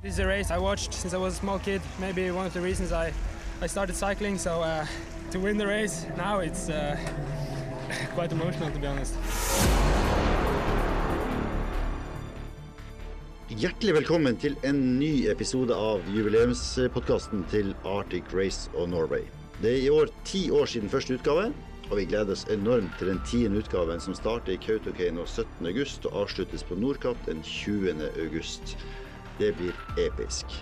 This is a race I watched since I was a small kid. Maybe one of the reasons I, I started cycling. So uh, to win the race now, it's uh, quite emotional to be honest. Hjertelig velkommen til en ny episode av jubileumspodkasten til Arctic Race of Norway. Det er i år ti år siden første utgave, og vi gleder oss enormt til den tiende utgaven som starter i Kautokeino 17.8 og avsluttes på Nordkapp den 20.8. Det blir episk.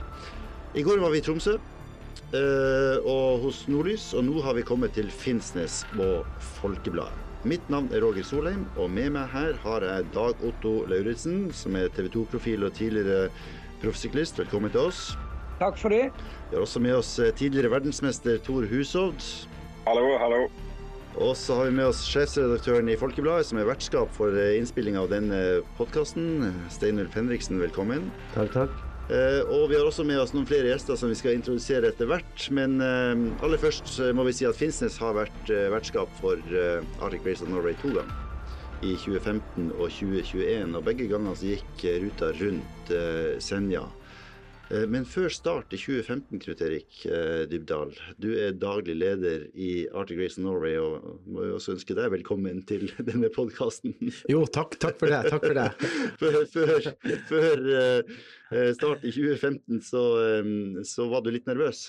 I går var vi i Tromsø eh, og hos Nordlys, og nå har vi kommet til Finnsnes og Folkebladet. Mitt navn er Roger Solheim, og med meg her har jeg Dag Otto Lauritzen, som er TV 2-profil og tidligere proffsyklist. Velkommen til oss. Takk for det. Vi har også med oss eh, tidligere verdensmester Tor Hushovd. Hallo, hallo. Og så har vi med oss sjefsredaktøren i Folkebladet, som er vertskap for eh, innspilling av denne podkasten. Steinulf Henriksen, velkommen. Takk, takk. Eh, og vi har også med oss noen flere gjester som vi skal introdusere etter hvert. Men eh, aller først må vi si at Finnsnes har vært vertskap for Arctic Race of Norway to ganger. I 2015 og 2021, og begge gangene gikk ruta rundt Senja. Eh, Men før start i 2015, Knut Erik eh, Dybdahl, du er daglig leder i Arctic Race Norway, og må jo også ønske deg velkommen til denne podkasten. Jo, takk, takk for det. Takk for det. før, før, før eh, start i 2015 så, så var du litt nervøs.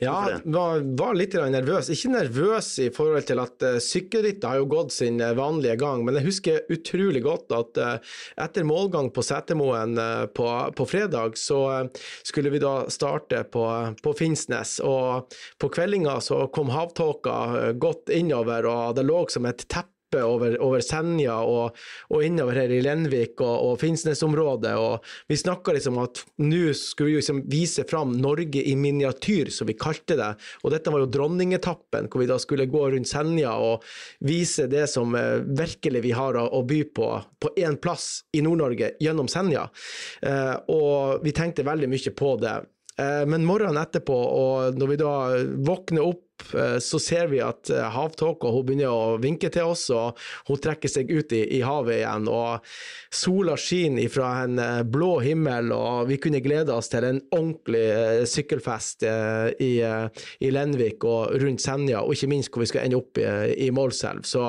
Ja, var, var litt nervøs. Ikke nervøs i forhold til at uh, sykkelrittet har jo gått sin eh, vanlige gang, men jeg husker utrolig godt at uh, etter målgang på Setermoen uh, på, på fredag, så eh, skulle vi da starte på, på Finnsnes. Og på kveldinga så kom havtåka eh, godt innover, og det lå som et teppe over, over Senja og, og innover her i Lenvik og, og Finnsnes-området. og Vi snakka liksom at nå skulle vi liksom vise fram Norge i miniatyr, som vi kalte det. Og dette var jo dronningetappen, hvor vi da skulle gå rundt Senja og vise det som eh, virkelig vi har å, å by på på én plass i Nord-Norge, gjennom Senja. Eh, og vi tenkte veldig mye på det. Eh, Men morgenen etterpå, og når vi da våkner opp, så ser vi at eh, havtåka begynner å vinke til oss, og hun trekker seg ut i, i havet igjen. og Sola skinner fra en eh, blå himmel, og vi kunne glede oss til en ordentlig eh, sykkelfest eh, i, eh, i Lenvik og rundt Senja, og ikke minst hvor vi skal ende opp i, i Målselv. Så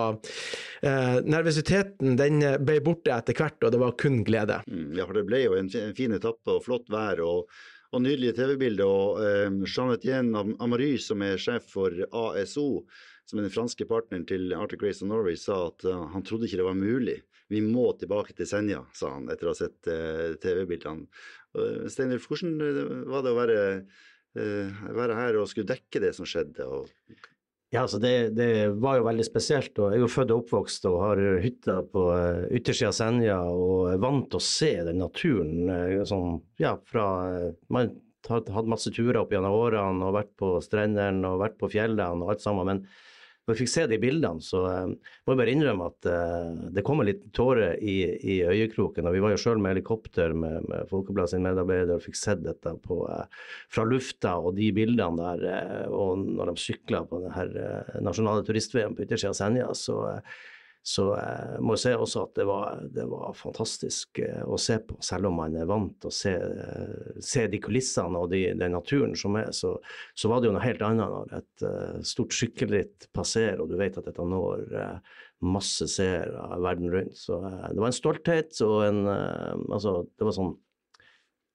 eh, nervøsiteten den ble borte etter hvert, og det var kun glede. Mm, Ja, for det ble jo en fin etappe og flott vær og, og nydelige TV-bilder. Og eh, Jean-Etienne Am- Amary, som er sjef for ASO, som er den franske partneren til Arctic Race of Norway, sa at uh, han trodde ikke det var mulig. Vi må tilbake til Senja, sa han etter å ha sett uh, TV-bildene. Uh, Steinulf, hvordan var det å være, være her og skulle dekke det som skjedde? Og, Ja, altså det, det var jo veldig spesielt. og Jeg er jo født og oppvokst og har hytta på eh, yttersida av Senja og er vant til å se den naturen eh, sånn, ja, fra eh, Man har hatt masse turer opp gjennom årene og vært på strendene og vært på fjellene og alt sammen. men når jeg fikk se de bildene, så eh, må jeg bare innrømme at uh, det kom en liten tåre i, i øyekroken. og Vi var jo sjøl med helikopter med, med Folkebladet sin medarbeider og fikk sett dette på, uh, fra lufta. Og de bildene der, Uh, og når de sykla på det her nasjonale turistveien på yttersida av Senja, så, så jeg må si også at det var, det var fantastisk eh, å se på. Selv om man er vant til å se, eh, se de kulissene og de, den naturen som er, så, så var det jo noe helt annet når et eh, stort sykkelritt passerer, og du vet at dette når masse seere verden rundt. Så det var en stolthet og en Altså, det var sånn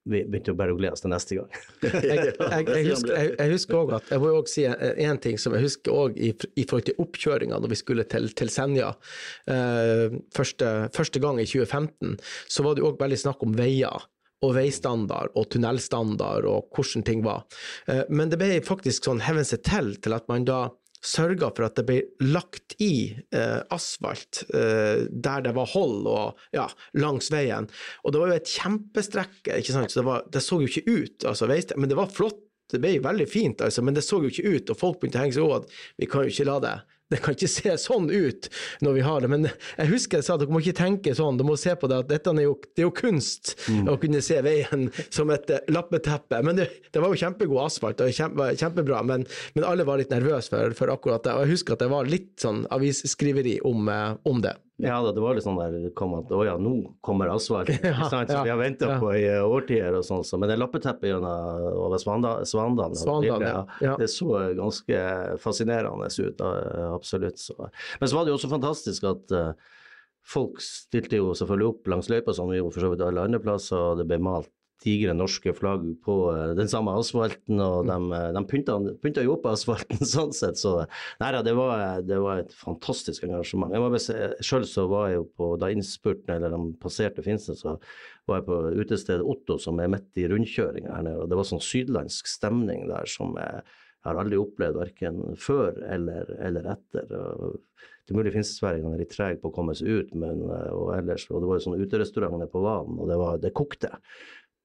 Vi begynte jo bare å glede oss til neste gang. jeg, jeg, jeg, husker, jeg, jeg husker også at, jeg må jo også si en ting som jeg husker òg i, i forhold til oppkjøringa når vi skulle til, til Senja. Eh, første, første gang i 2015 så var det også veldig snakk om veier og veistandard og tunnelstandard og hvordan ting var. Eh, men det ble faktisk sånn heven seg til til at man da sørga for at det ble lagt i eh, asfalt eh, der det var hold og ja, langs veien. Og det var jo et kjempestrekke, ikke sant? så det, var, det så jo ikke ut, altså men det var flott. Det ble veldig fint, altså, men det så jo ikke ut, og folk begynte å henge seg over at vi kan jo ikke la det det kan ikke se sånn ut når vi har det, men jeg husker jeg sa at dere må ikke tenke sånn, dere må se på det at dette er jo, det er jo kunst å kunne se veien som et eh, lappeteppe. Men det, det var jo kjempegod asfalt og kjempe, kjempebra, men, men alle var litt nervøse for, for akkurat det. Og jeg husker at det var litt sånn avisskriveri om, eh, om det. Ja, det var litt sånn der kom at å ja, nå kommer asfalt. ja, ja, vi har venta ja. på i årtier og sånn. Så. Men det lappeteppet gjennom over Svandalen, Svandalen ja. det så ganske fascinerende ut, absolutt. Så. Men så var det jo også fantastisk at uh, folk stilte jo selvfølgelig opp langs løypa, som vi jo for så vidt alle andre plasser, og det ble malt digre norske flagg på uh, den samme asfalten, og de, eh, de pynta, pynta, jo opp asfalten sånn sett. Så nei det var, det var et fantastisk engasjement. Jeg må bare Sjøl så var jeg jo på da innspurten, eller de passerte Finnsnes, så var jeg på utestedet Otto, som er midt i rundkjøringa her nede. og Det var sånn sydlandsk stemning der som jeg, har aldri opplevd verken før eller, eller etter. Det er mulig finnsværingene er litt trege på å komme seg ut, men eh, og ellers, og det var jo sånne uterestauranter på Vanen, og det, var, det kokte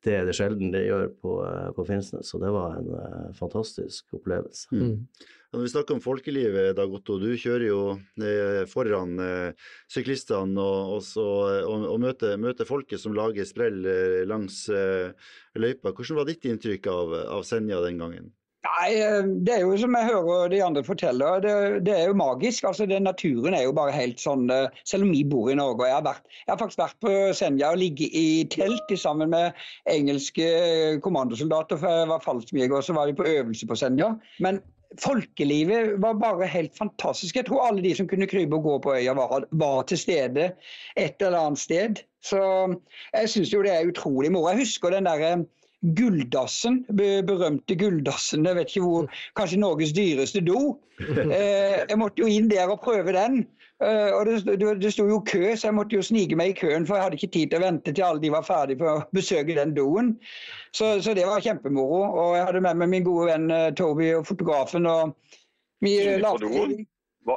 det er det sjelden det gjør på, eh, på Finnsnes. Så det var en uh, fantastisk opplevelse. Mm. Når vi snakker om folkelivet, Dag Otto, du kjører jo eh, foran eh, syklistene og, og, og, og møter, møter, folket som lager sprell eh, langs eh, løypa. Hvordan var ditt inntrykk av, av Senja den gangen? Nei, eh, Det er jo som jeg hører de andre fortelle, det, det er jo magisk. altså det, Naturen er jo bare helt sånn eh, Selv om vi bor i Norge. og Jeg har, vært, jeg har faktisk vært på Senja og ligget i telt sammen med engelske kommandosoldater. for Jeg var fallskjermjeger, og så var vi på øvelse på Senja. Men folkelivet var bare helt fantastisk. Jeg tror alle de som kunne krype og gå på øya, var, var til stede et eller annet sted. Så jeg syns jo det er utrolig moro. Jeg husker den derre Gulldassen, berømte Gulldassen. Jeg vet ikke hvor, kanskje Norges dyreste do. Eh, jeg måtte jo inn der og prøve den. Eh, og det, det sto jo kø, så jeg måtte jo snike meg i køen, for jeg hadde ikke tid til å vente til alle de var ferdige for å besøke den doen. Så, så det var kjempemoro. Og jeg hadde med meg min gode venn eh, Toby og fotografen. og vi la,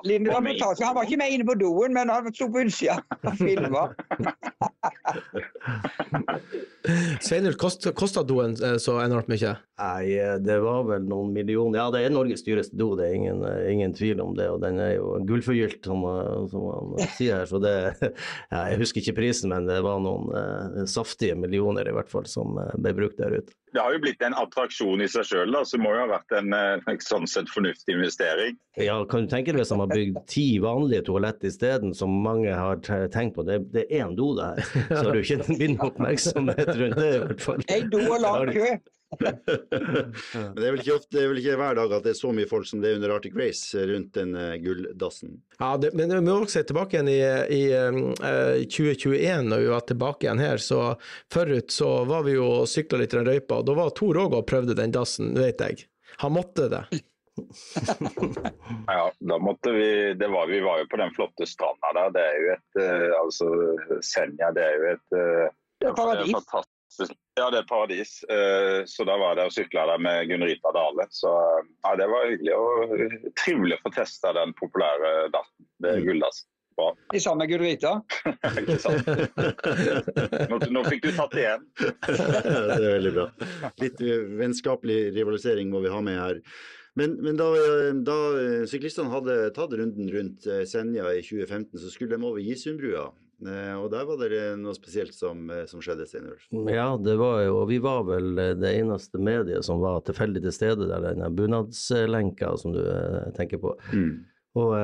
Linde Han var ikke med inne på doen, men han sto på utsida og filma. Sveinulf, kosta doen eh, så enormt mye? Nei, eh, det var vel noen millioner. Ja, det er Norges dyreste do, det er ingen, eh, ingen tvil om det. Og den er jo gullforgylt, som, som man sier her. Så det ja, Jeg husker ikke prisen, men det var noen uh, saftige millioner i hvert fall som ble brukt der ute. Det har jo blitt en attraksjon i seg sjøl, så det må jo ha vært en, sånn sett fornuftig investering. Ja, kan du tenke deg hvis de har bygd ti vanlige toalett isteden, som mange har tenkt på. Det, det er én do der, så har du ikke min oppmerksomhet rundt det i hvert fall. En do og lang kø. Men det er, vel ikke ofte, det er vel ikke hver dag at det er så mye folk som det er under Arctic Race rundt den uh, gulldassen. Ja, det, men vi må også se tilbake igjen i, i uh, 2021, når vi var tilbake igjen her. så Forut så var vi jo og sykla litt i den røypa, og da var Tor òg og prøvde den dassen, vet jeg. Han måtte det. Ja, da måtte vi det var, Vi var jo på den flotte stranda der. Det er jo et uh, Altså, Senja, det er jo et uh, det er paradis. Ja, det er paradis. Uh, så da var det å sykle der med Gunn-Rita Dale. Så ja, det var hyggelig og trivelig å få testa den populære datten. Det er gullas. gulldass. Bra. I sammen med Gunn-Rita? Ikke sant. Nå, nå, fikk du tatt det igjen. det er veldig bra. Litt vennskapelig rivalisering må vi ha med her. Men, men da, da, syklistene hadde tatt runden rundt eh, Senja i 2015, så skulle de over Gisundbrua. Eh, og der var det noe spesielt som, eh, som skjedde, Steinulf? Ja, det var jo, og vi var vel det eneste mediet som var tilfeldig til stede der, denne bunadslenka som du tenker på. Mm. Og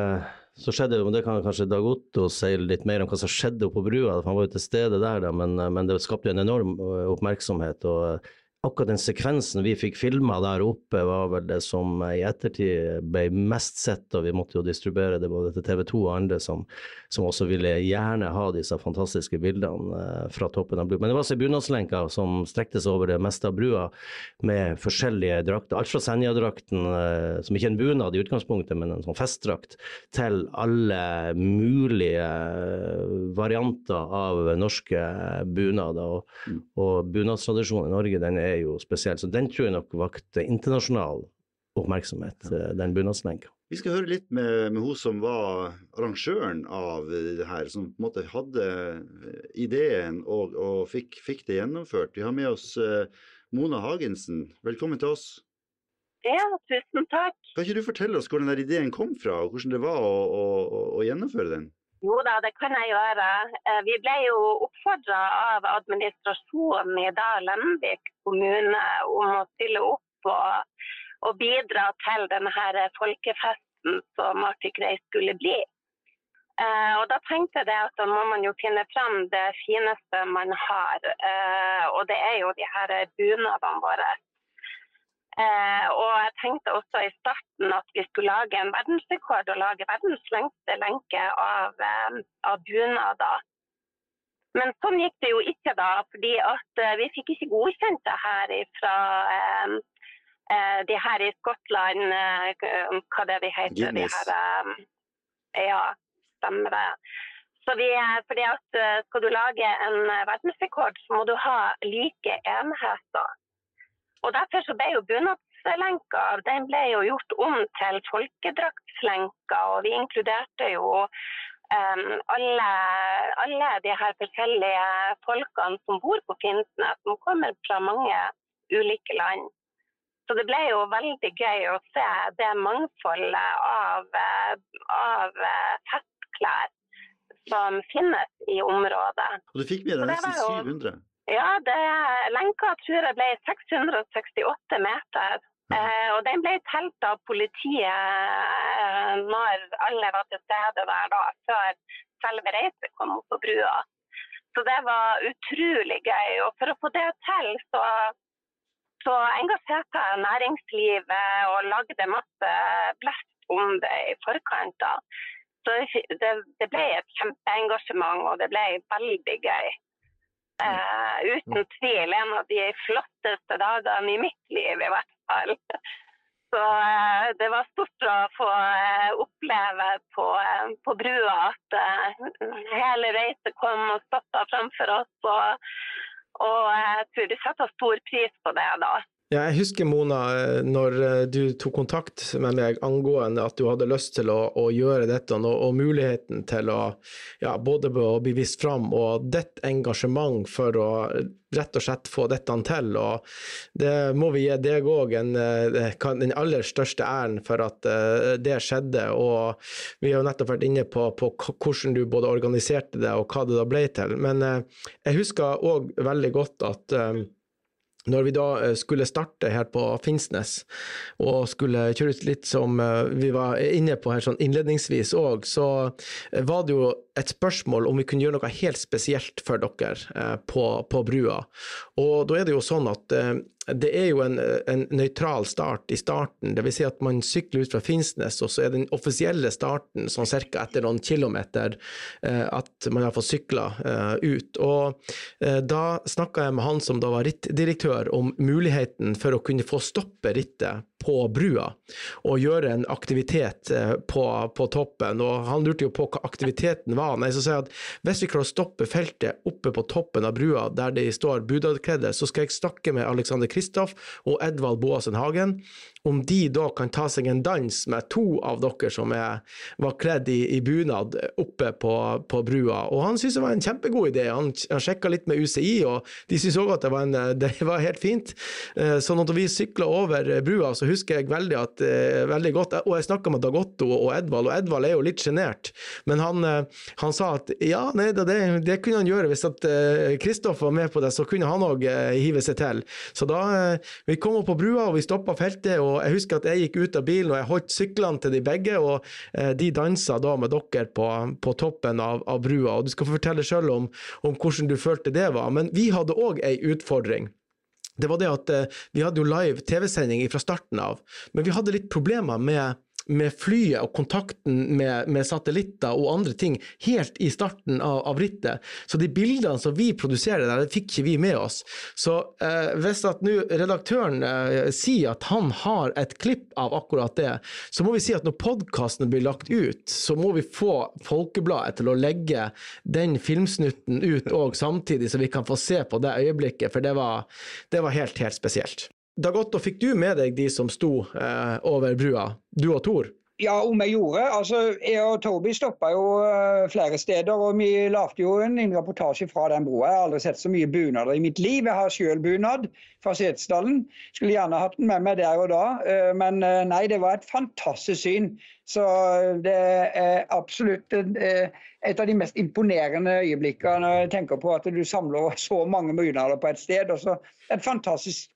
så skjedde jo, det kan kanskje Dag Otto si litt mer om hva som skjedde oppe på brua, han var jo til stede der, da, men, men det skapte jo en enorm oppmerksomhet. og akkurat den sekvensen vi fikk filma der oppe, var vel det som i ettertid ble mest sett, og vi måtte jo distribuere det både til TV 2 og andre som, som også ville gjerne ha disse fantastiske bildene eh, fra toppen av brua. Men det var altså bunadslenka som strekte seg over det meste av brua, med forskjellige drakter. Alt fra Senja-drakten, eh, som ikke er en bunad i utgangspunktet, men en sånn festdrakt, til alle mulige varianter av norske bunader. Og, mm. og bunadstradisjonen i Norge, den er jo spesiell. Så den tror jeg nok vakte internasjonal oppmerksomhet, ja. Eh, den bunadslenka. Vi skal høre litt med, med hun som var arrangøren av det her, som på en måte hadde ideen og, og fikk, fikk, det gjennomført. Vi har med oss uh, Mona Hagensen. Velkommen til oss. Ja, tusen takk. Kan ikke du fortelle oss hvor den der ideen kom fra, og hvordan det var å, å, å gjennomføre den? Jo da, det kan jeg gjøre. Eh, vi ble jo oppfordra av administrasjonen i Dalenvik kommune om å stille opp og, og bidra til denne folkefesten som Arctic Race skulle bli. Eh, og da tenkte jeg at da må man jo finne fram det fineste man har. Eh, og det er jo de her bunadene våre. Eh, og jeg tenkte også i starten at vi skulle lage en verdensrekord og lage verdens lengste lenke av, eh, av bunader. Men sånn gikk det jo ikke da, fordi at eh, vi fikk ikke godkjent det her fra eh, eh, de her i Skottland, hva det vi heter Guinness. de her, Ja, stemmer det. Så vi, fordi at Skal du lage en verdensrekord, så må du ha like enheter. Og Derfor så ble jo bunadslenka den ble jo gjort om til folkedraktslenka, og vi inkluderte jo um, alle, alle de her forskjellige folkene som bor på Finnsnes, som kommer fra mange ulike land. Så det ble jo veldig gøy å se det mangfoldet av, av festklær som finnes i området. Og du fikk med deg nesten 700? Ja, det, lenka tror jeg ble 668 meter. Eh, og den ble telt av politiet eh, når alle var til stede der da, før selve reiset kom opp på brua. Så det var utrolig gøy. Og for å få det til, så, så engasjerte jeg næringslivet og lagde masse blest om det i forkant. da. Så det, det ble et kjempeengasjement, og det ble veldig gøy. Uh, uten tvil en av de flotteste dagene i mitt liv, i hvert fall. Så uh, det var stort å få uh, oppleve på, på, brua at hele reiset kom og stoppa framfor oss. Og, og jeg tror de setter stor pris på det da. Ja, jeg husker Mona, eh, når eh, du tok kontakt med meg angående at du hadde lyst til å, å gjøre dette, og, og, muligheten til å ja, både å bli vist fram og ditt engasjement for å rett og slett få dette til. og Det må vi gi deg òg eh, den aller største æren for at det skjedde. og Vi har jo nettopp vært inne på, på hvordan du både organiserte det og hva det da ble til. Men jeg husker òg veldig godt at når vi da eh, skulle starte her på Finnsnes, og skulle kjøre ut litt som eh, vi var inne på her sånn innledningsvis òg, så eh, var det jo et spørsmål om vi kunne gjøre noe helt spesielt for dere på, på brua. Og da er det jo sånn at det er jo en nøytral start i starten, dvs. Si at man sykler ut fra Finnsnes, og så er den offisielle starten sånn ca. etter noen kilometer eh, at man har fått sykla eh, ut. Og eh, da snakka jeg med han som da var rittdirektør om muligheten for å kunne få stoppe rittet på brua og gjøre en aktivitet eh, på, på, toppen. Og han lurte jo på hva aktiviteten var. Nei, så sier jeg at hvis vi klarer å stoppe feltet oppe på toppen av brua der de står budadkledde, så skal jeg snakke med Alexander Kristoff og Edvald Boasen Hagen om de da kan ta seg en dans med to av dere som er, var kledd i, i, bunad oppe på, på, brua. Og han syntes det var en kjempegod idé. Han, han sjekka litt med UCI, og de syntes òg at det var, en, det var, helt fint. Eh, så når vi sykla over brua, så husker jeg veldig, at, eh, veldig godt Og jeg snakka med Dagotto og Edvald, og Edvald er jo litt sjenert, men han, eh, han, sa at ja, nei, det, det, kunne han gjøre. Hvis at Kristoff var med på det, så kunne han òg hive seg til. Så da Vi kom opp på brua, og vi stoppa feltet. og og jeg husker at jeg gikk ut av bilen og jeg holdt syklene til de begge, og eh, de dansa da med dere på, på toppen av, av, brua. og Du skal få fortelle sjøl om, om, hvordan du følte det var. Men vi hadde òg ei utfordring. Det var det at eh, Vi hadde jo live TV-sending fra starten av, men vi hadde litt problemer med med flyet og kontakten med, med, satellitter og andre ting helt i starten av, av, rittet. Så de bildene som vi produserer der, det fikk ikke vi med oss. Så eh, hvis at nå redaktøren eh, sier at han har et klipp av akkurat det, så må vi si at når podkasten blir lagt ut, så må vi få Folkebladet til å legge den filmsnutten ut òg samtidig, så vi kan få se på det øyeblikket, for det var, det var helt, helt spesielt. Dagotto, fikk du med deg de som sto eh, over brua, du og Tor? Ja, om jeg gjorde. Altså, jeg og Toby stoppa jo uh, flere steder, og vi lagde jo en, rapportasje fra den broa. Jeg har aldri sett så mye bunader i mitt liv. Jeg har sjøl bunad fra Setesdalen. Skulle gjerne hatt den med meg der og da, uh, men uh, nei, det var et fantastisk syn. Så det er absolutt et av de mest imponerende øyeblikkene når jeg tenker på at du samler så mange bunader på et sted. og så Et fantastisk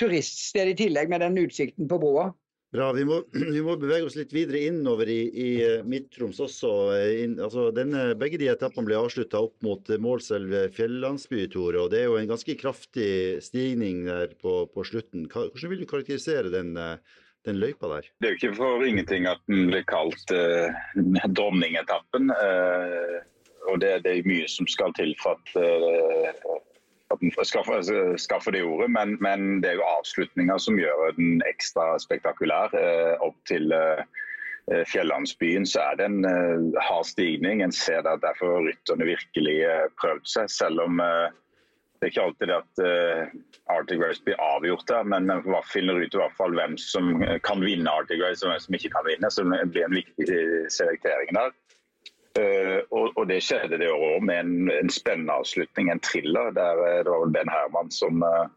turiststed i tillegg, med den utsikten på broa. Bra. Vi må, vi må, bevege oss litt videre innover i, i eh, Midt-Troms også. Eh, in, altså denne, begge de etappene ble avslutta opp mot eh, Målselv fjellandsby, Tore. Og det er jo en ganske kraftig stigning der på, på slutten. Hvordan vil du karakterisere den, den, løypa der? Det er jo ikke for ingenting at den ble kalt eh, dronningetappen. Eh, og det, det, er mye som skal til for at den skaffer, skaffer det ordet, men, men, det er jo avslutninga som gjør den ekstra spektakulær. Eh, opp til eh, Fjellandsbyen så er det en eh, hard stigning. En ser at derfor rytterne virkelig prøvd seg, selv om det er ikke alltid det at Arctic Race blir avgjort der, men man finner ut i hvert fall hvem som kan vinne Arctic Race og hvem som ikke kan vinne. Så det blir en viktig selektering der. Uh, og, og, det skjedde det året med en, en, spennende avslutning, en thriller, der uh, det var vel Ben Herman som uh,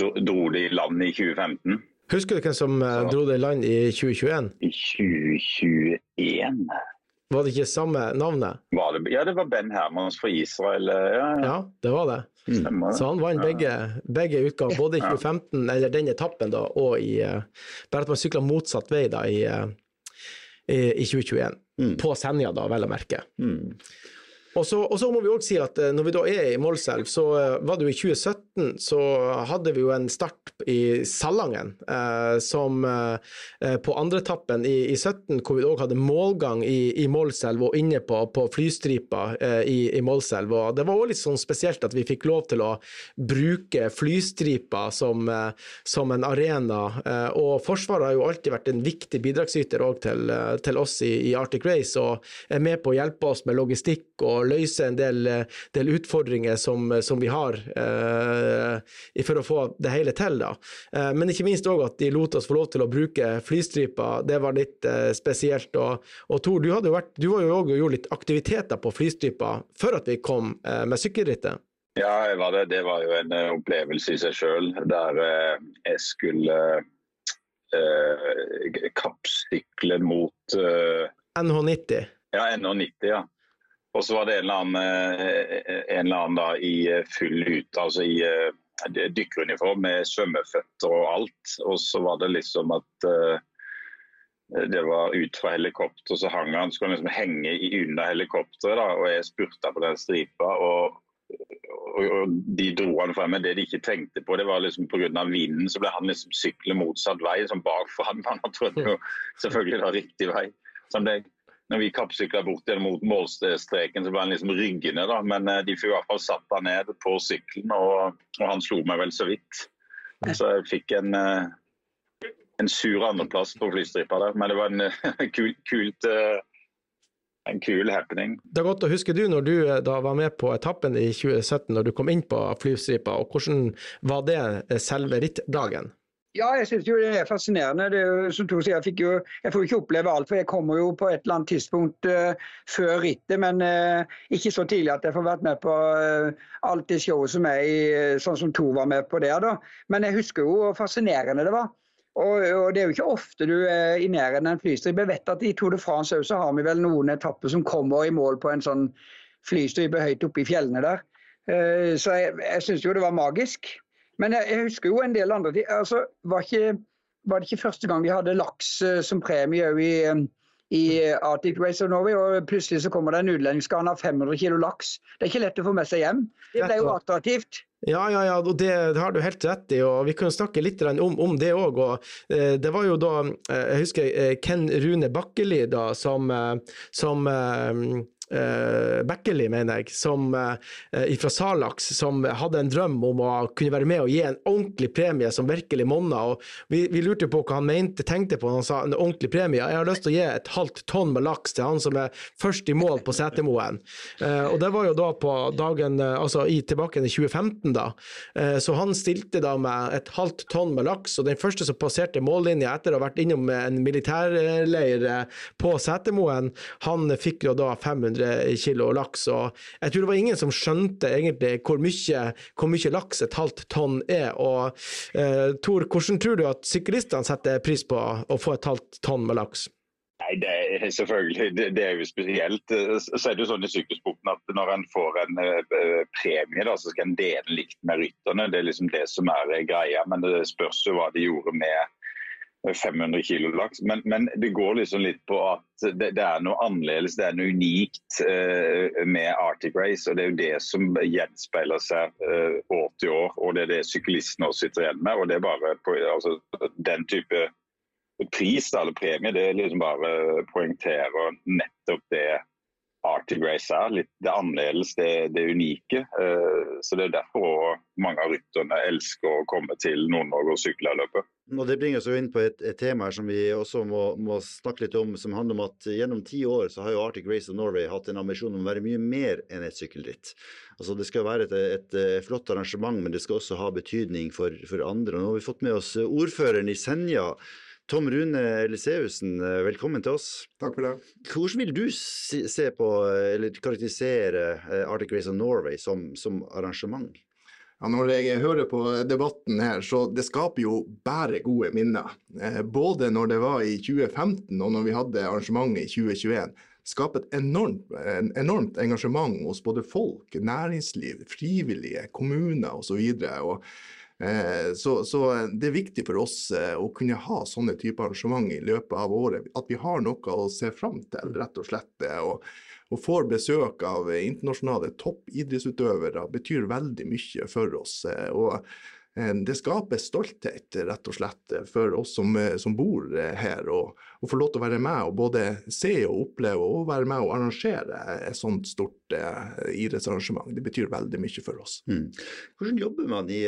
dro, dro, det i land i 2015. Husker du hvem som dro det i land i 2021? I 2021 Var det ikke samme navnet? Det, ja, det var Ben Hermans fra Israel. Ja, ja det var det. Mm. Så han vant begge, begge utgaver, både i 2015, eller den etappen, da, og i Bare at man sykla motsatt vei da, i, i, i 2021. Mm. På Senja, da, vel å merke. Mm. Og så, og så, må vi òg si at eh, når vi da er i Målselv, så eh, var det jo i 2017 så hadde vi jo en start i Salangen, eh, som eh, på andreetappen i, i 17, hvor vi òg hadde målgang i, i Målselv og inne på, på flystripa eh, i, i Målselv. Og det var òg litt sånn spesielt at vi fikk lov til å bruke flystripa som, eh, som en arena. og Forsvaret har jo alltid vært en viktig bidragsyter òg til, til, oss i, i Arctic Race, og er med på å hjelpe oss med logistikk og løse en del, del utfordringer som, som, vi har eh, for å få det hele til. Da. Eh, men ikke minst òg at de lot oss få lov til å bruke flystripa. Det var litt eh, spesielt. Og, og Tor, du, vært, du var jo òg og gjorde litt aktiviteter på flystripa før at vi kom eh, med sykkelrittet. Ja, var det. det. var jo en uh, opplevelse i seg sjøl, der uh, jeg skulle kappsykle mot NH90. Ja, NH90, ja. Og så var det en eller annen, eh, en eller annen da, i eh, full ut, altså i dykkeruniform med svømmeføtter og alt. Og så var det liksom at det var ut fra helikopter, så hang han, skulle liksom henge i under helikopteret. da, Og jeg spurta på den stripa. og og, og de dro han frem. Men det de ikke tenkte på, det var liksom pga. vinden, så ble han liksom sykle motsatt vei, som bakfra. han. Han trodde jo selvfølgelig det var riktig vei. Så han ble når vi kappsykla bort mot målstreken, så ble han liksom ryggende. da, Men eh, de fikk i hvert fall satt han ned på sykkelen, og, og, han slo meg vel så vidt. Så jeg fikk en, eh, en sur andreplass på flystripa der. Men det var en kul, kult eh, en kul happening. Det er godt å huske du når du da var med på etappen i 2017, når du kom inn på flystripa. og Hvordan var det selve rittdagen? Ja, jeg syns det er fascinerende. Det er som Tor sier, jeg, jo, jeg får ikke oppleve alt, for jeg kommer jo på et eller annet tidspunkt uh, før rittet. Men uh, ikke så tidlig at jeg får vært med på uh, alt det showet som er i, sånn som Tor var med på der. da. Men jeg husker jo hvor fascinerende det var. Og, og, Det er jo ikke ofte du er i nærheten av en flystripe. Jeg vet at i Tour de France så har vi vel noen etapper som kommer i mål på en sånn flystripe høyt oppe i fjellene der. Så jeg, jeg syns jo det var magisk. Men jeg, jeg, husker jo en del andre ting. Altså, var, ikke, var, det ikke første gang de hadde laks uh, som premie i, um, i Arctic Race of Norway, og plutselig så kommer det en utlending skal ha 500 kilo laks. Det er ikke lett å få med seg hjem. Det ble jo attraktivt. Ja, ja, ja, og det, det, har du helt rett i. og Vi kan snakke litt om, om det òg. Eh, det var jo da eh, Jeg husker eh, Ken Rune Bakkeli da, som, eh, som eh, Bekkeli, mener jeg, som, uh, fra Salax, som hadde en drøm om å kunne være med og gi en ordentlig premie som virkelig monna. Vi, vi, lurte på hva han mente, tenkte på når han sa en ordentlig premie. Jeg har lyst til å gi et halvt tonn med laks til han som er først i mål på Setermoen. Uh, og det var jo da på dagen, altså i, tilbake i 2015, da. så han stilte da med et halvt tonn med laks, og den første som passerte mållinja etter å ha vært innom en militærleir på Setermoen, han fikk jo da 500 100 kilo laks. og Jeg tror det var ingen som skjønte egentlig hvor mye, hvor mye laks et halvt tonn er. og eh, Tor, hvordan tror du at syklistene setter pris på å få et halvt tonn med laks? Nei, det er selvfølgelig det, det, er jo spesielt. Så er det jo sånn i sykkelsporten at når en får en uh, premie, da, så skal en dele likt med rytterne. Det er liksom det som er greia. Men det spørs jo hva de gjorde med 500 kilo laks. Men, men, det går liksom litt på at det, det, er noe annerledes, det er noe unikt uh, med Arctic Race. og Det er jo det som gjenspeiler seg uh, år til år, og det er det syklistene også sitter igjen med. og det er bare på, altså, Den type pris eller premie, det liksom bare poengterer nettopp det Arctic Race er. Litt det annerledes, det, det unike. Uh, så Det er derfor mange av rytterne elsker å komme til Nord-Norge og sykle løpet. Og Det bringer oss jo inn på et, et tema som vi også må, må, snakke litt om, som handler om at gjennom ti år så har jo Arctic Race of Norway hatt en ambisjon om å være mye mer enn et sykkelritt. Altså Det skal være et, et, et flott arrangement, men det skal også ha betydning for, for andre. Og nå har vi fått med oss ordføreren i Senja. Tom Rune Eliseussen, velkommen til oss. Takk for det. Hvordan vil du se på, eller karakterisere eh, Arctic Race of Norway som, som arrangement? Ja, når jeg hører på debatten her, så det skaper jo bare gode minner. Eh, både når det var i 2015 og når vi hadde arrangementet i 2021. Skaper et enormt, enormt engasjement hos både folk, næringsliv, frivillige, kommuner osv. Og, så, så det er viktig for oss eh, å kunne ha sånne typer arrangement i løpet av året. At vi har noe å se fram til, rett og slett. Og og får besøk av internasjonale toppidrettsutøvere, betyr veldig mye for oss. Eh, og eh, det skaper stolthet, rett og slett, for oss som, eh, som bor her. Og, og få lov til å være med og både se og oppleve og være med og arrangere et sånt stort eh, idrettsarrangement. Det betyr veldig mye for oss. Mm. Hvordan jobber man i,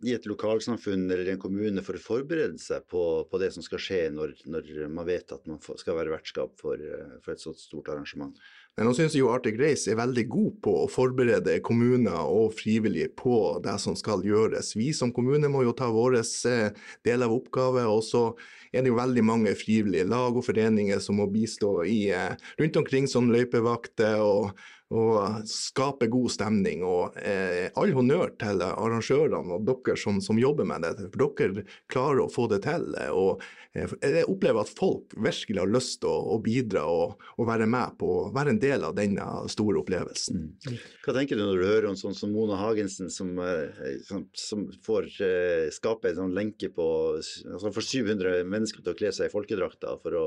i, et lokalsamfunn eller en kommune for å forberede seg på, på det som skal skje når, når, man vet at man skal være vertskap for, for et så stort arrangement? Men nå syns Arctic Race er veldig god på å forberede kommuner og frivillige på det som skal gjøres. Vi som kommune må jo ta vår eh, del av oppgaven, og så er det jo veldig mange frivillige lag og foreninger som må bistå i, eh, rundt omkring som løypevakter og og skape god stemning. Og eh, all honnør til arrangørene og dere som, som, jobber med det, for dere klarer å få det til. Og eh, jeg opplever at folk virkelig har lyst til å, å, bidra og, og, være med på å være en del av denne store opplevelsen. Mm. Hva tenker du når du hører om sånn som Mona Hagensen, som, eh, som, som får eh, skape en sånn lenke på altså får 700 mennesker til å kle seg i folkedrakter for å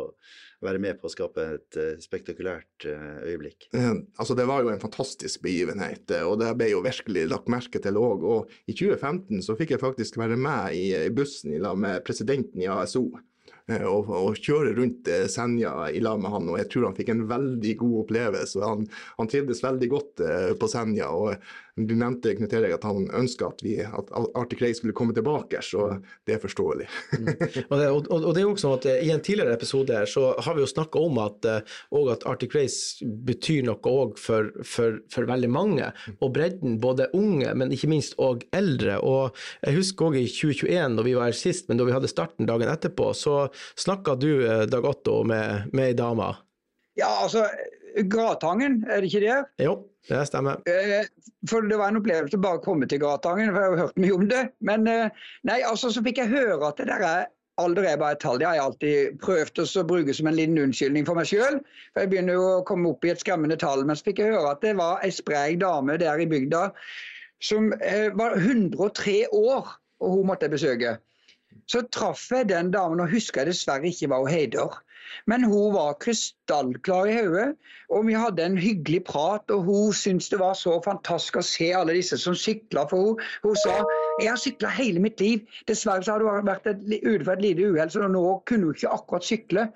være med på å skape et spektakulært øyeblikk? Altså Det var jo en fantastisk begivenhet, og det ble jo virkelig lagt merke til òg. Og i 2015 så fikk jeg faktisk være med i, i bussen i lag med presidenten i ASO. Og, og, kjøre rundt Senja i lag med han, og jeg tror han fikk en veldig god opplevelse. Han, han trivdes veldig godt på Senja. og du nevnte Knut Erik, at han ønska at, at Arctic Race skulle komme tilbake, så det er forståelig. mm. og, det, og, og, det, er jo sånn at eh, I en tidligere episode her så har vi jo snakka om at, eh, at, Arctic Race betyr noe òg for, for, for, veldig mange. Og bredden, både unge, men ikke minst òg eldre. Og Jeg husker òg i 2021, da vi var her sist, men da vi hadde starten dagen etterpå, så snakka du, eh, Dag Otto, med, med ei dame. Ja, altså Gratangen, er det ikke det? Jo, det stemmer. Eh, for det var en opplevelse bare å komme til Gratangen, for jeg har hørt mye om det. Men eh, nei, altså så fikk jeg høre at det der er alder er bare et tall. Det har jeg alltid prøvd å bruke som en liten unnskyldning for meg sjøl. For jeg begynner jo å komme opp i et skremmende tall. Men så fikk jeg høre at det var ei sprek dame der i bygda som var 103 år, og hun måtte jeg besøke. Så traff jeg den damen, og husker jeg dessverre ikke hva hun heter. Men hun var krystallklar i hodet, og vi hadde en hyggelig prat. Og hun syntes det var så fantastisk å se alle disse som sykla. For hun, hun sa jeg har sykla hele mitt liv. Dessverre så har hun vært et, ute for et lite uhell, så nå kunne hun ikke akkurat sykle.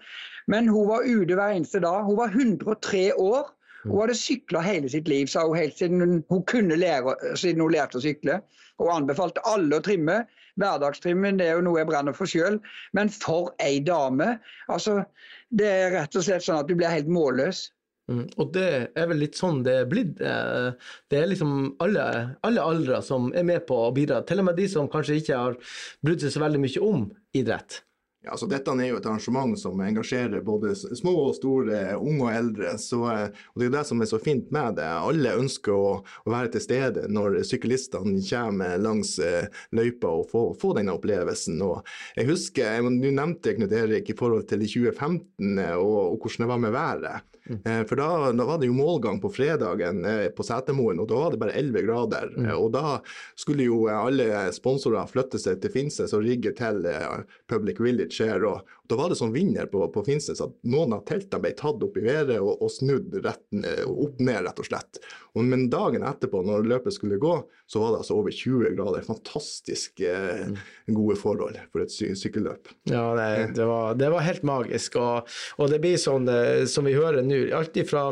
Men hun var ute hver eneste dag. Hun var 103 år. Hun hadde sykla hele sitt liv, sa hun helt siden hun, hun kunne lære, siden hun lærte å sykle. Og anbefalte alle å trimme. Hverdagstrimmen det er jo noe jeg brenner for sjøl, men for ei dame. Altså, det er rett og slett sånn at du blir helt målløs. Mm, og det er vel litt sånn det er blitt. Eh, det er liksom alle, alle aldre som er med på å bidra. Til og med de som kanskje ikke har brydd seg så veldig mye om idrett. Ja, så Dette er jo et arrangement som engasjerer både små og store, unge og eldre. Så, og Det er det som er så fint med det. Alle ønsker å, å være til stede når syklistene kommer langs eh, løypa og får, får denne opplevelsen. Og jeg husker, Du nevnte Knut Erik i forhold til 2015 eh, og, og hvordan det var med været. Mm. For da, da, var det jo målgang på fredagen eh, på Setermoen, og da var det bare 11 grader. Mm. Eh, og da skulle jo alle sponsorer flytte seg til Finnsnes og rigge til Public Village ulykker skjer. og Da var det sånn vinner på, på Finnsnes at noen av teltene ble tatt opp i været og, og snudd rett, opp ned, rett og slett. Og, men dagen etterpå, når løpet skulle gå, så var det altså over 20 grader. Fantastisk eh, mm. gode forhold for et sy sykkelløp. Ja, det, det, var, det, var, helt magisk. Og, og det blir sånn eh, som vi hører nå, alt ifra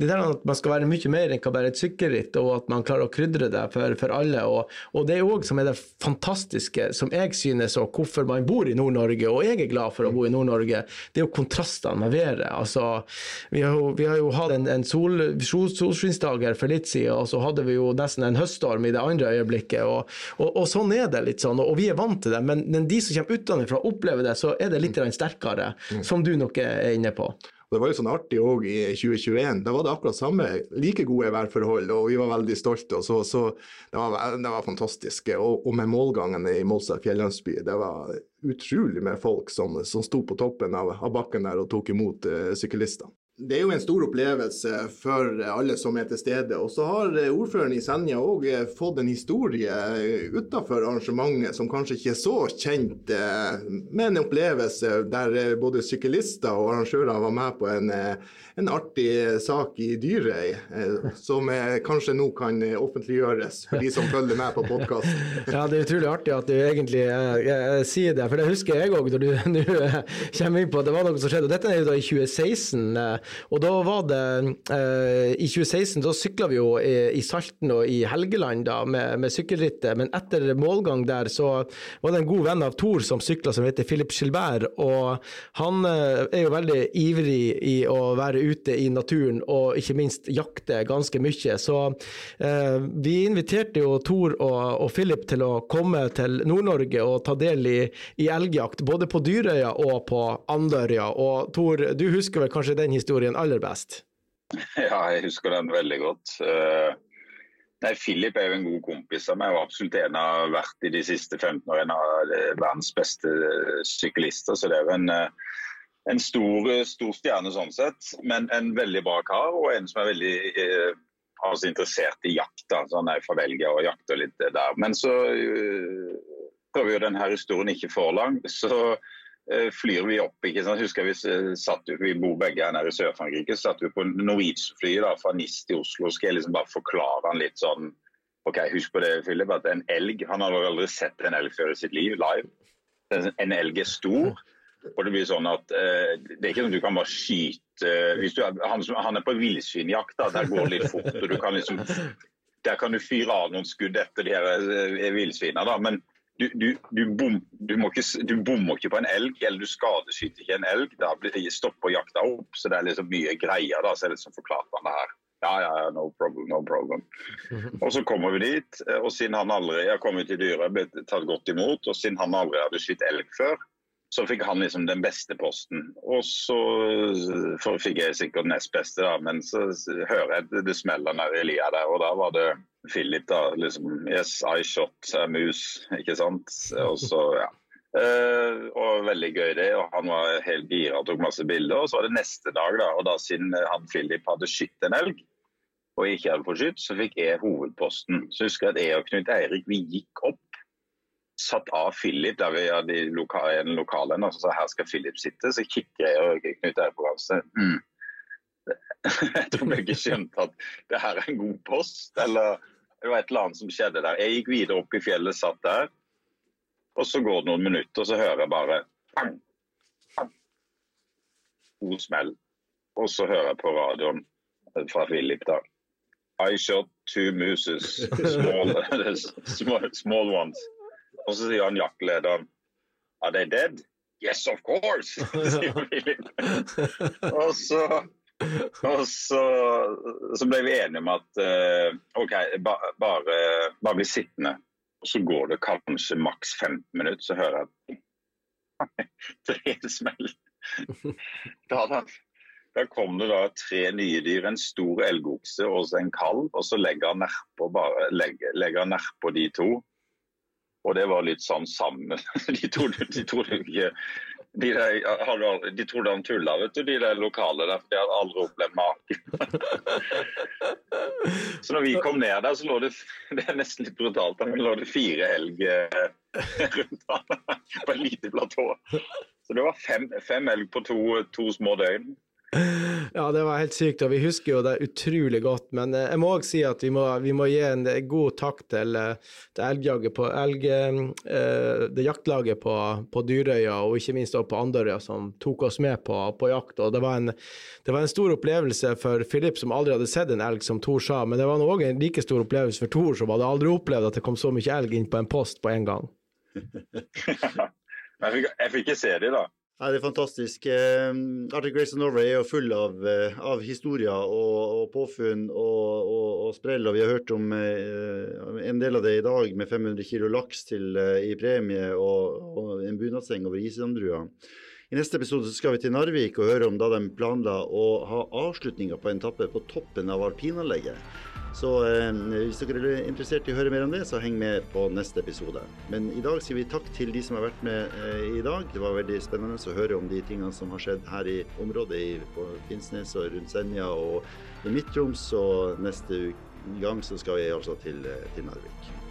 det der at man skal være mye mer enn bare et sykkelritt, og at man klarer å krydre det for, for alle. Og, og det er òg som er det fantastiske, som jeg synes, og hvorfor man bor i Nord-Norge, og jeg er glad for å bo i Nord-Norge, det er jo kontrastene med været. Altså, vi, har jo, vi har jo hatt en, en sol, solskinnsdag her for litt siden, og så hadde vi jo nesten en høststorm i det andre øyeblikket. Og, og, og sånn er det litt sånn, og, vi er vant til det. Men, men de som kommer utenfra og opplever det, så er det litt sterkere, mm. som du nok er inne på. Det var jo sånn artig òg i 2021. Da var det akkurat samme, like gode værforhold, og vi var veldig stolte. og så, så Det var, det var fantastisk. Og, og, med målgangen i Målstad fjellandsby, det var utrolig med folk som, som sto på toppen av, av bakken der og tok imot uh, syklister det er jo en stor opplevelse for alle som er til stede. Og så har ordføreren i Senja òg fått en historie utenfor arrangementet som kanskje ikke er så kjent, eh, med en opplevelse der både syklister og arrangører var med på en, eh, en artig sak i Dyrøy, eh, som kanskje nå kan offentliggjøres for de som følger med på podkasten. Ja, det er utrolig artig at du egentlig uh, sier det, for det husker jeg òg når du nå kommer inn på at det var noe som skjedde. og Dette er jo da i 2016. Og da var det eh, I 2016 da sykla vi jo i, i, Salten og i Helgeland da, med, med, sykkelrittet, men etter målgang der så var det en god venn av Thor som sykla, som heter Philip Gilbert. Og han eh, er jo veldig ivrig i å være ute i naturen og ikke minst jakte ganske mye. Så eh, vi inviterte jo Thor og, og Philip til å komme til Nord-Norge og ta del i, i elgjakt, både på Dyrøya og på Andørja. Og Thor, du husker vel kanskje den historien? Historien aller best? Ja, jeg husker den veldig godt. Eh, nei, Philip er jo en god kompis av meg og absolutt en av vært i de siste 15 år en av verdens beste syklister. Så det er jo en, eh, en stor, stor, stjerne sånn sett, men en veldig bra kar og en som er veldig eh, altså interessert i jakt. Da. Så han er fra Belgia og jakter litt der. Men så prøver jo denne historien ikke for lang. så Eh, flyr vi opp. ikke sant? Husker Vi satt vi bor begge her i Sør-Frankrike. så satt vi på Norwegian-flyet fra NIS til Oslo. Skal jeg liksom bare forklare han litt sånn ok, Husk på det, Philip, at en elg Han har aldri sett en elg før i sitt liv live. En elg er stor. Og det blir sånn at eh, det er ikke sånn at du kan bare skyte hvis du er, han, han er på villsvinjakt, der går det litt fort. og du kan liksom Der kan du fyre av noen skudd etter de her villsvina. Men du, du, du, bom, du, ikke, du, bommer ikke på en elg, eller du skadeskyter ikke en elg. Da stopper jakta opp. Så det er liksom mye greier. da, så er det liksom forklart han det her. Ja, ja, ja, no problem, no problem. Og så kommer vi dit, og siden han aldri har kommet til dyret, ble tatt godt imot, og siden han aldri hadde skutt elg før, så fikk han liksom den beste posten. Og så for fikk jeg sikkert nest beste, da, men så hører jeg det, smeller nede i lia der, og da var det Philip, da. liksom Yes, I shot a moose, ikke sant. Og så, ja. Uh, og veldig gøy det, og han var helt gira og tok masse bilder. Og så var det neste dag, da, og da siden han Philip hadde skutt en elg, og ikke hadde fått skutt, så fikk jeg hovedposten. Så husker jeg at jeg og Knut Eirik vi gikk opp, satt av Philip der vi hadde i en den en, og så sa her skal Philip sitte. Så kikker jeg og Knut Eirik på hverandre. Mm. Jeg tror begge skjønte at det her er en god post, eller det var et eller annet som skjedde der. Jeg gikk videre opp i fjellet, satt der. Og så går det noen minutter, og så hører jeg bare bang, bang. To smell. Og så hører jeg på radioen fra Philip da. I shot two mooses, small, small, small ones. Og så sier han jaktlederen Are they dead? Yes, of course, sier Philip. Og så og så, så, ble vi enige om at uh, OK, ba, bare, bare bli sittende. Og så går det kanskje maks 15 minutter, så hører jeg tre smell. Da, da, da, kom det da tre nye dyr, en stor elgokse og en kalv. Og så legger han nedpå legger, de to. Og det var litt sånn sammen. De trodde, de trodde ikke de, der, de trodde han tulla, vet du, de der lokale der. For de hadde aldri opplevd maken. så når vi kom ned der, så lå det Det er nesten litt brutalt, men lå det fire elg eh, rundt han på en lite platå. Så Så det var fem, fem elg på to, to små døgn. Ja, det var helt sykt, og vi husker jo det utrolig godt. Men eh, jeg må òg si at vi må, vi må, gi en god takk til, eh, til elgjaget på elg, eh, det jaktlaget på, på, Dyrøya, og ikke minst på Andørøya, som tok oss med på, på jakt. og det var, en, det var, en, stor opplevelse for Filip, som aldri hadde sett en elg, som Tor sa. Men det var òg en like stor opplevelse for Tor, som hadde aldri opplevd at det kom så mye elg inn på en post på en gang. jeg, fikk, jeg fikk ikke se de da. Ja, det er fantastisk. Arctic Race of Norway er jo full av, eh, av historier og, og, påfunn og, og, og, sprell. og Vi har hørt om eh, en del av det i dag, med 500 kg laks til, eh, i premie og, en bunadseng over Isandrua. I neste episode skal vi til Narvik og høre om da de planla å ha avslutninga på en tappe på toppen av alpinanlegget. Så eh, hvis dere er interessert i å høre mer om det, så heng med på neste episode. Men i dag sier vi takk til de som har vært med eh, i dag. Det var veldig spennende å høre om de tingene som har skjedd her i området, på Finnsnes og rundt Senja og i Midt-Troms. Og neste gang så skal vi altså til, eh, til Narvik.